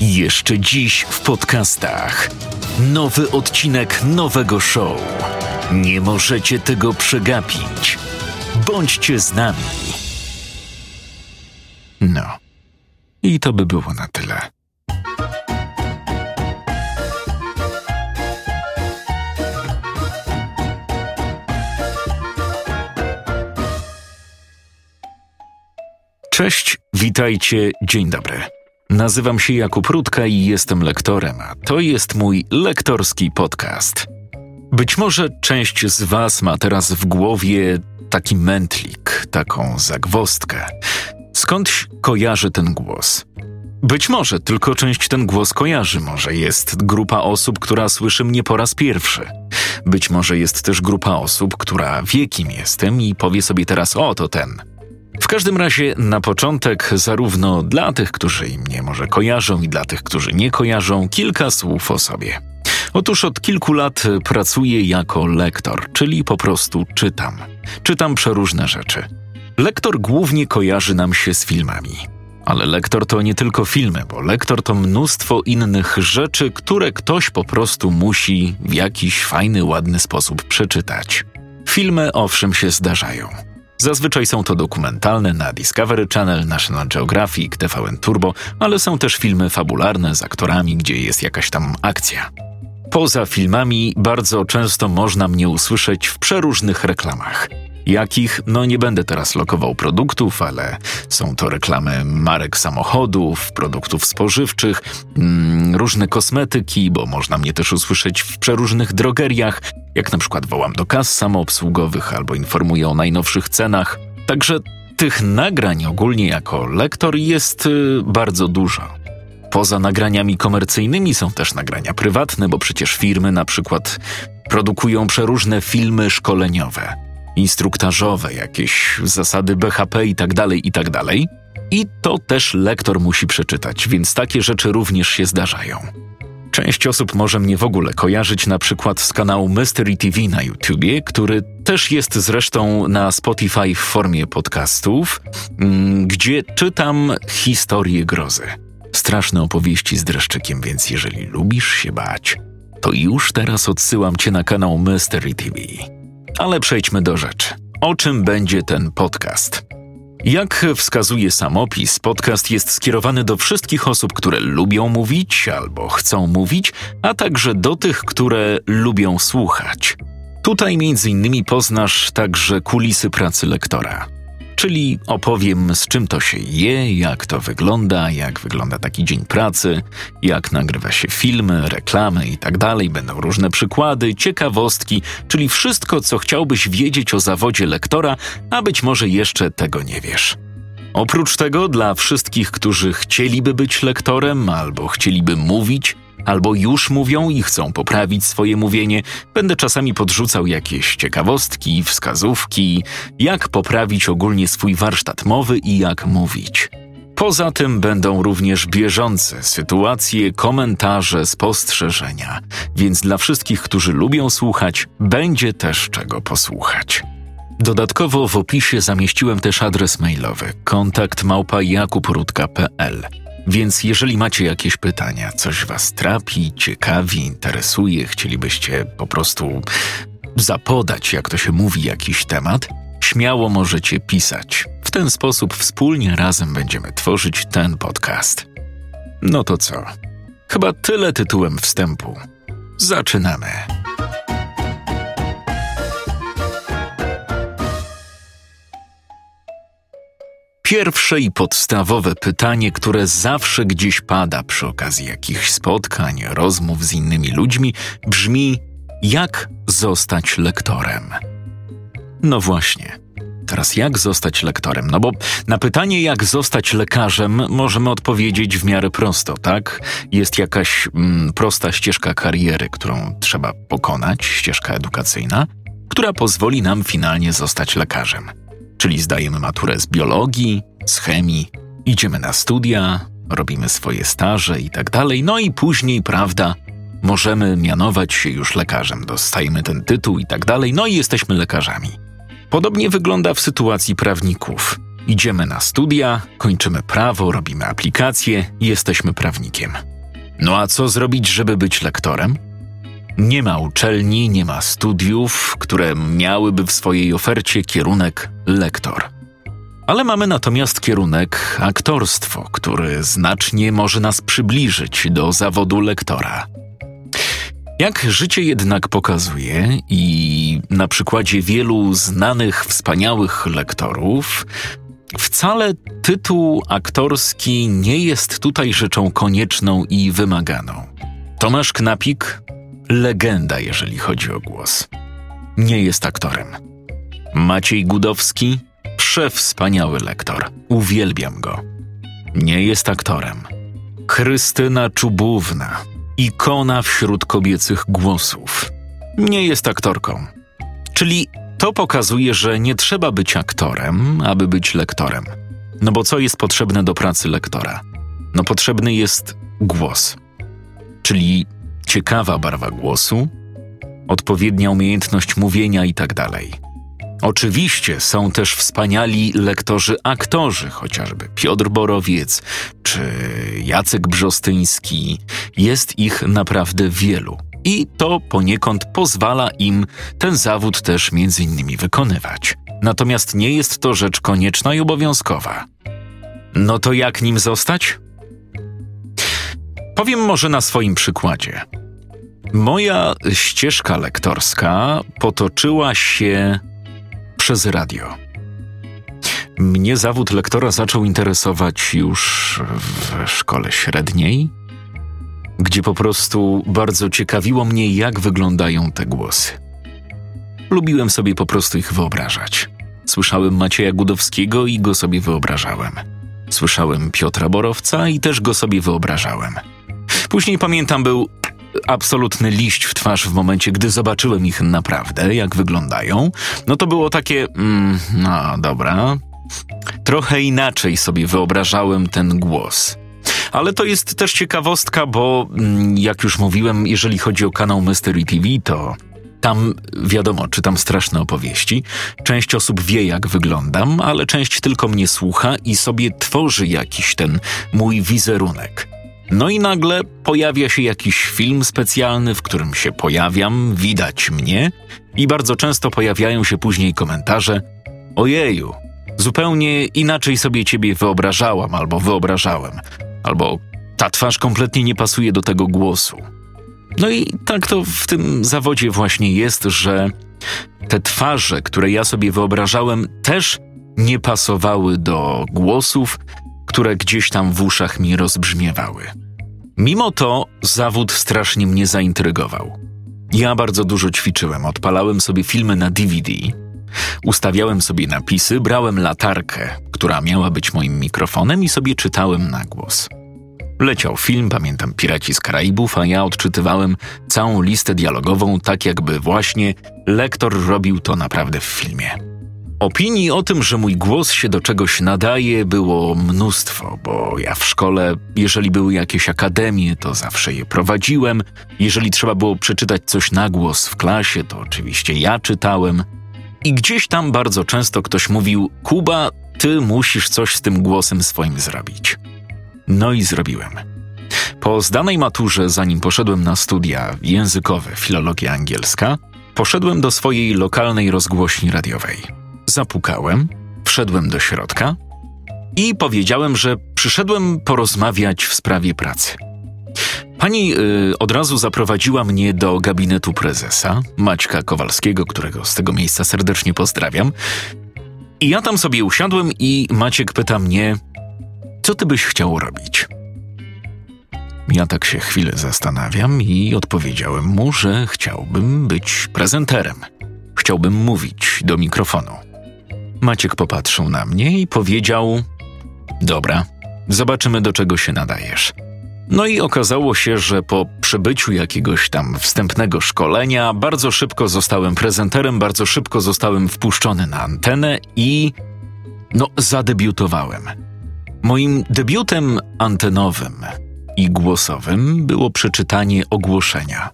Jeszcze dziś w podcastach. Nowy odcinek nowego show. Nie możecie tego przegapić. Bądźcie z nami. No. I to by było na tyle. Cześć, witajcie, dzień dobry. Nazywam się Jakub Rutka i jestem lektorem, a to jest mój lektorski podcast. Być może część z Was ma teraz w głowie taki mętlik, taką zagwostkę. Skądś kojarzy ten głos? Być może tylko część ten głos kojarzy, może jest grupa osób, która słyszy mnie po raz pierwszy. Być może jest też grupa osób, która wie kim jestem i powie sobie teraz: O, to ten. W każdym razie, na początek, zarówno dla tych, którzy mnie może kojarzą, i dla tych, którzy nie kojarzą, kilka słów o sobie. Otóż od kilku lat pracuję jako lektor, czyli po prostu czytam. Czytam przeróżne rzeczy. Lektor głównie kojarzy nam się z filmami. Ale lektor to nie tylko filmy, bo lektor to mnóstwo innych rzeczy, które ktoś po prostu musi w jakiś fajny, ładny sposób przeczytać. Filmy owszem się zdarzają. Zazwyczaj są to dokumentalne na Discovery Channel, National Geographic, TVN Turbo, ale są też filmy fabularne z aktorami, gdzie jest jakaś tam akcja. Poza filmami bardzo często można mnie usłyszeć w przeróżnych reklamach. Jakich? No nie będę teraz lokował produktów, ale są to reklamy marek samochodów, produktów spożywczych, mm, różne kosmetyki, bo można mnie też usłyszeć w przeróżnych drogeriach, jak na przykład wołam do kas samoobsługowych albo informuję o najnowszych cenach. Także tych nagrań ogólnie jako lektor jest y, bardzo dużo. Poza nagraniami komercyjnymi są też nagrania prywatne, bo przecież firmy na przykład produkują przeróżne filmy szkoleniowe, instruktażowe, jakieś zasady BHP i tak dalej, i tak. I to też lektor musi przeczytać, więc takie rzeczy również się zdarzają. Część osób może mnie w ogóle kojarzyć na przykład z kanału Mystery TV na YouTubie, który też jest zresztą na Spotify w formie podcastów, mm, gdzie czytam historie grozy. Straszne opowieści z dreszczykiem, więc jeżeli lubisz się bać, to już teraz odsyłam cię na kanał Mystery TV. Ale przejdźmy do rzeczy. O czym będzie ten podcast? Jak wskazuje samopis, podcast jest skierowany do wszystkich osób, które lubią mówić albo chcą mówić, a także do tych, które lubią słuchać. Tutaj między innymi poznasz także kulisy pracy lektora. Czyli opowiem, z czym to się je, jak to wygląda, jak wygląda taki dzień pracy, jak nagrywa się filmy, reklamy itd. Tak Będą różne przykłady, ciekawostki, czyli wszystko, co chciałbyś wiedzieć o zawodzie lektora, a być może jeszcze tego nie wiesz. Oprócz tego, dla wszystkich, którzy chcieliby być lektorem albo chcieliby mówić, albo już mówią i chcą poprawić swoje mówienie, będę czasami podrzucał jakieś ciekawostki, wskazówki, jak poprawić ogólnie swój warsztat mowy i jak mówić. Poza tym będą również bieżące sytuacje, komentarze, spostrzeżenia, więc dla wszystkich, którzy lubią słuchać, będzie też czego posłuchać. Dodatkowo w opisie zamieściłem też adres mailowy kontakt małpa więc jeżeli macie jakieś pytania, coś Was trapi, ciekawi, interesuje, chcielibyście po prostu zapodać, jak to się mówi, jakiś temat, śmiało możecie pisać. W ten sposób wspólnie razem będziemy tworzyć ten podcast. No to co? Chyba tyle tytułem wstępu. Zaczynamy. Pierwsze i podstawowe pytanie, które zawsze gdzieś pada przy okazji jakichś spotkań, rozmów z innymi ludźmi, brzmi: jak zostać lektorem? No właśnie. Teraz jak zostać lektorem? No bo na pytanie, jak zostać lekarzem, możemy odpowiedzieć w miarę prosto, tak? Jest jakaś mm, prosta ścieżka kariery, którą trzeba pokonać, ścieżka edukacyjna, która pozwoli nam finalnie zostać lekarzem czyli zdajemy maturę z biologii, z chemii, idziemy na studia, robimy swoje staże i tak dalej, no i później, prawda, możemy mianować się już lekarzem, dostajemy ten tytuł i tak dalej, no i jesteśmy lekarzami. Podobnie wygląda w sytuacji prawników. Idziemy na studia, kończymy prawo, robimy aplikacje i jesteśmy prawnikiem. No a co zrobić, żeby być lektorem? Nie ma uczelni, nie ma studiów, które miałyby w swojej ofercie kierunek lektor. Ale mamy natomiast kierunek aktorstwo, który znacznie może nas przybliżyć do zawodu lektora. Jak życie jednak pokazuje, i na przykładzie wielu znanych, wspaniałych lektorów, wcale tytuł aktorski nie jest tutaj rzeczą konieczną i wymaganą. Tomasz Knapik legenda, jeżeli chodzi o głos. Nie jest aktorem. Maciej Gudowski przewspaniały lektor. Uwielbiam go. Nie jest aktorem. Krystyna Czubówna ikona wśród kobiecych głosów. Nie jest aktorką. Czyli to pokazuje, że nie trzeba być aktorem, aby być lektorem. No bo co jest potrzebne do pracy lektora? No potrzebny jest głos. Czyli ciekawa barwa głosu, odpowiednia umiejętność mówienia itd. Tak Oczywiście są też wspaniali lektorzy aktorzy, chociażby Piotr Borowiec czy Jacek Brzostyński. Jest ich naprawdę wielu. I to poniekąd pozwala im ten zawód też między innymi wykonywać. Natomiast nie jest to rzecz konieczna i obowiązkowa. No to jak nim zostać? Powiem może na swoim przykładzie. Moja ścieżka lektorska potoczyła się przez radio. Mnie zawód lektora zaczął interesować już w szkole średniej, gdzie po prostu bardzo ciekawiło mnie, jak wyglądają te głosy. Lubiłem sobie po prostu ich wyobrażać. Słyszałem Macieja Gudowskiego i go sobie wyobrażałem. Słyszałem Piotra Borowca i też go sobie wyobrażałem. Później pamiętam, był absolutny liść w twarz w momencie, gdy zobaczyłem ich naprawdę, jak wyglądają. No to było takie, mm, no dobra. Trochę inaczej sobie wyobrażałem ten głos. Ale to jest też ciekawostka, bo mm, jak już mówiłem, jeżeli chodzi o kanał Mystery TV, to tam wiadomo, czytam straszne opowieści. Część osób wie, jak wyglądam, ale część tylko mnie słucha i sobie tworzy jakiś ten mój wizerunek. No i nagle pojawia się jakiś film specjalny, w którym się pojawiam, widać mnie i bardzo często pojawiają się później komentarze: Ojeju, zupełnie inaczej sobie ciebie wyobrażałam albo wyobrażałem, albo ta twarz kompletnie nie pasuje do tego głosu. No i tak to w tym zawodzie właśnie jest, że te twarze, które ja sobie wyobrażałem, też nie pasowały do głosów, które gdzieś tam w uszach mi rozbrzmiewały. Mimo to zawód strasznie mnie zaintrygował. Ja bardzo dużo ćwiczyłem, odpalałem sobie filmy na DVD, ustawiałem sobie napisy, brałem latarkę, która miała być moim mikrofonem i sobie czytałem na głos. Leciał film, pamiętam Piraci z Karaibów, a ja odczytywałem całą listę dialogową, tak jakby właśnie lektor robił to naprawdę w filmie. Opinii o tym, że mój głos się do czegoś nadaje, było mnóstwo, bo ja w szkole, jeżeli były jakieś akademie, to zawsze je prowadziłem. Jeżeli trzeba było przeczytać coś na głos w klasie, to oczywiście ja czytałem. I gdzieś tam bardzo często ktoś mówił: Kuba, ty musisz coś z tym głosem swoim zrobić. No i zrobiłem. Po zdanej maturze, zanim poszedłem na studia językowe, filologia angielska, poszedłem do swojej lokalnej rozgłośni radiowej. Zapukałem, wszedłem do środka i powiedziałem, że przyszedłem porozmawiać w sprawie pracy. Pani y, od razu zaprowadziła mnie do gabinetu prezesa, Maćka Kowalskiego, którego z tego miejsca serdecznie pozdrawiam. I ja tam sobie usiadłem i Maciek pyta mnie, co ty byś chciał robić? Ja tak się chwilę zastanawiam i odpowiedziałem mu, że chciałbym być prezenterem. Chciałbym mówić do mikrofonu. Maciek popatrzył na mnie i powiedział: Dobra, zobaczymy do czego się nadajesz. No i okazało się, że po przebyciu jakiegoś tam wstępnego szkolenia bardzo szybko zostałem prezenterem, bardzo szybko zostałem wpuszczony na antenę i no zadebiutowałem. Moim debiutem antenowym i głosowym było przeczytanie ogłoszenia.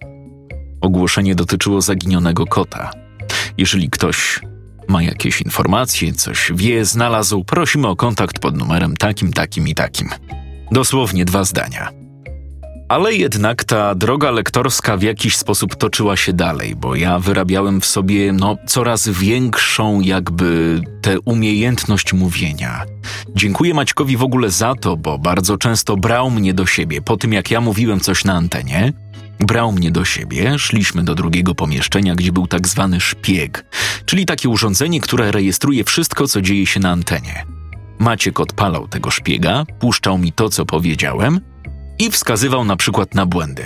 Ogłoszenie dotyczyło zaginionego kota. Jeżeli ktoś ma jakieś informacje, coś wie, znalazł, prosimy o kontakt pod numerem takim, takim i takim. Dosłownie dwa zdania. Ale jednak ta droga lektorska w jakiś sposób toczyła się dalej, bo ja wyrabiałem w sobie no, coraz większą jakby tę umiejętność mówienia. Dziękuję Maćkowi w ogóle za to, bo bardzo często brał mnie do siebie po tym, jak ja mówiłem coś na antenie. Brał mnie do siebie, szliśmy do drugiego pomieszczenia, gdzie był tak zwany szpieg, czyli takie urządzenie, które rejestruje wszystko, co dzieje się na antenie. Maciek odpalał tego szpiega, puszczał mi to, co powiedziałem – i wskazywał na przykład na błędy.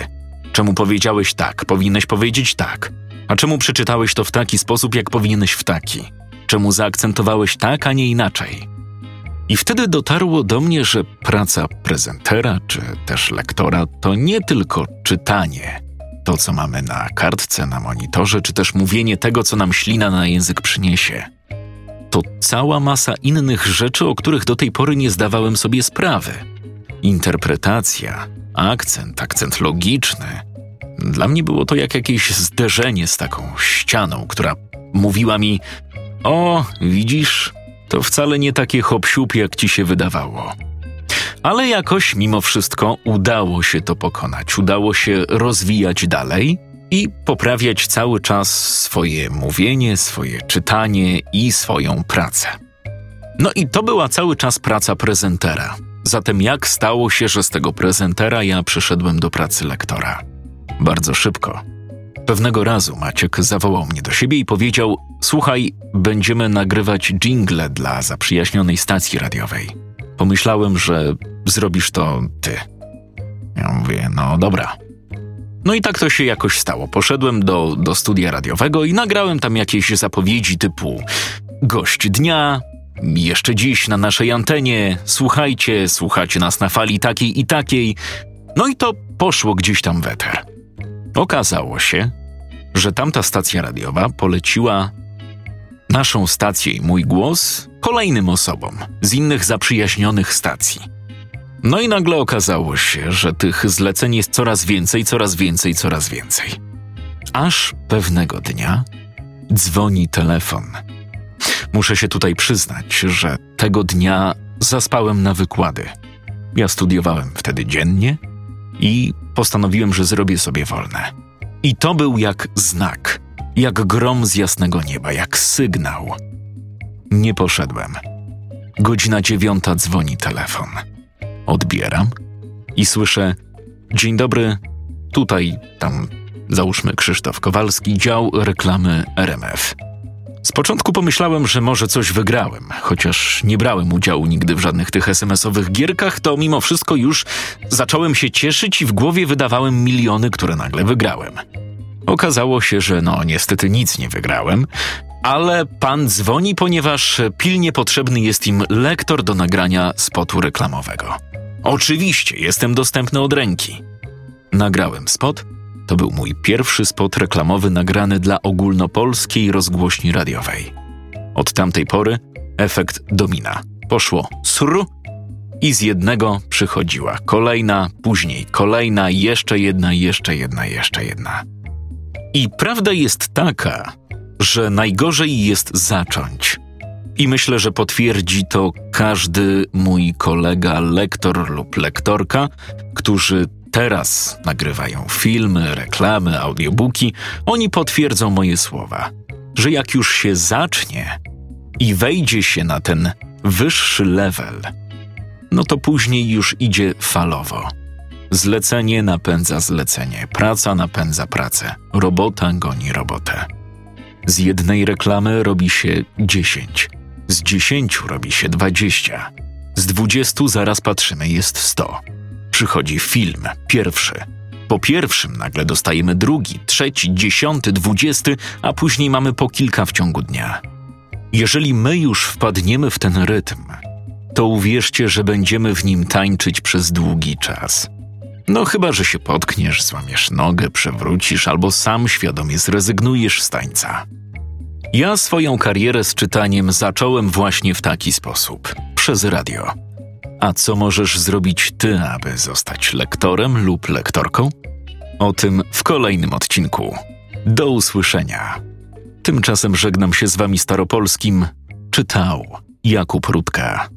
Czemu powiedziałeś tak, powinieneś powiedzieć tak. A czemu przeczytałeś to w taki sposób, jak powinieneś w taki? Czemu zaakcentowałeś tak, a nie inaczej? I wtedy dotarło do mnie, że praca prezentera czy też lektora to nie tylko czytanie, to co mamy na kartce, na monitorze, czy też mówienie tego, co nam ślina na język przyniesie. To cała masa innych rzeczy, o których do tej pory nie zdawałem sobie sprawy interpretacja, akcent, akcent logiczny. Dla mnie było to jak jakieś zderzenie z taką ścianą, która mówiła mi: O, widzisz, to wcale nie takie hop jak ci się wydawało. Ale jakoś mimo wszystko udało się to pokonać, udało się rozwijać dalej i poprawiać cały czas swoje mówienie, swoje czytanie i swoją pracę. No i to była cały czas praca prezentera. Zatem jak stało się, że z tego prezentera ja przyszedłem do pracy lektora? Bardzo szybko. Pewnego razu Maciek zawołał mnie do siebie i powiedział: Słuchaj, będziemy nagrywać jingle dla zaprzyjaźnionej stacji radiowej. Pomyślałem, że zrobisz to ty. Ja mówię: No dobra. No i tak to się jakoś stało. Poszedłem do, do studia radiowego i nagrałem tam jakieś zapowiedzi typu gość dnia, jeszcze dziś na naszej antenie, słuchajcie, słuchacie nas na fali takiej i takiej. No i to poszło gdzieś tam weter. Okazało się, że tamta stacja radiowa poleciła naszą stację i mój głos kolejnym osobom z innych zaprzyjaźnionych stacji. No i nagle okazało się, że tych zleceń jest coraz więcej, coraz więcej, coraz więcej. Aż pewnego dnia dzwoni telefon Muszę się tutaj przyznać, że tego dnia zaspałem na wykłady. Ja studiowałem wtedy dziennie i postanowiłem, że zrobię sobie wolne. I to był jak znak, jak grom z jasnego nieba, jak sygnał. Nie poszedłem. Godzina dziewiąta dzwoni telefon. Odbieram i słyszę: Dzień dobry, tutaj, tam, załóżmy Krzysztof Kowalski, dział reklamy RMF. Z początku pomyślałem, że może coś wygrałem, chociaż nie brałem udziału nigdy w żadnych tych SMS-owych gierkach, to mimo wszystko już zacząłem się cieszyć i w głowie wydawałem miliony, które nagle wygrałem. Okazało się, że no niestety nic nie wygrałem, ale pan dzwoni, ponieważ pilnie potrzebny jest im lektor do nagrania spotu reklamowego. Oczywiście, jestem dostępny od ręki. Nagrałem spot to był mój pierwszy spot reklamowy nagrany dla ogólnopolskiej rozgłośni radiowej. Od tamtej pory efekt domina. Poszło sr i z jednego przychodziła kolejna, później kolejna, jeszcze jedna, jeszcze jedna, jeszcze jedna. I prawda jest taka, że najgorzej jest zacząć. I myślę, że potwierdzi to każdy mój kolega, lektor lub lektorka, którzy teraz nagrywają filmy, reklamy, audiobooki, oni potwierdzą moje słowa, że jak już się zacznie i wejdzie się na ten wyższy level, no to później już idzie falowo. Zlecenie napędza zlecenie, praca napędza pracę, robota goni robotę. Z jednej reklamy robi się dziesięć, z dziesięciu robi się dwadzieścia, z dwudziestu zaraz patrzymy jest sto przychodzi film, pierwszy. Po pierwszym nagle dostajemy drugi, trzeci, dziesiąty, dwudziesty, a później mamy po kilka w ciągu dnia. Jeżeli my już wpadniemy w ten rytm, to uwierzcie, że będziemy w nim tańczyć przez długi czas. No chyba, że się potkniesz, złamiesz nogę, przewrócisz albo sam świadomie zrezygnujesz z tańca. Ja swoją karierę z czytaniem zacząłem właśnie w taki sposób przez radio. A co możesz zrobić ty, aby zostać lektorem lub lektorką? O tym w kolejnym odcinku. Do usłyszenia. Tymczasem żegnam się z wami staropolskim. Czytał Jakub Rutka.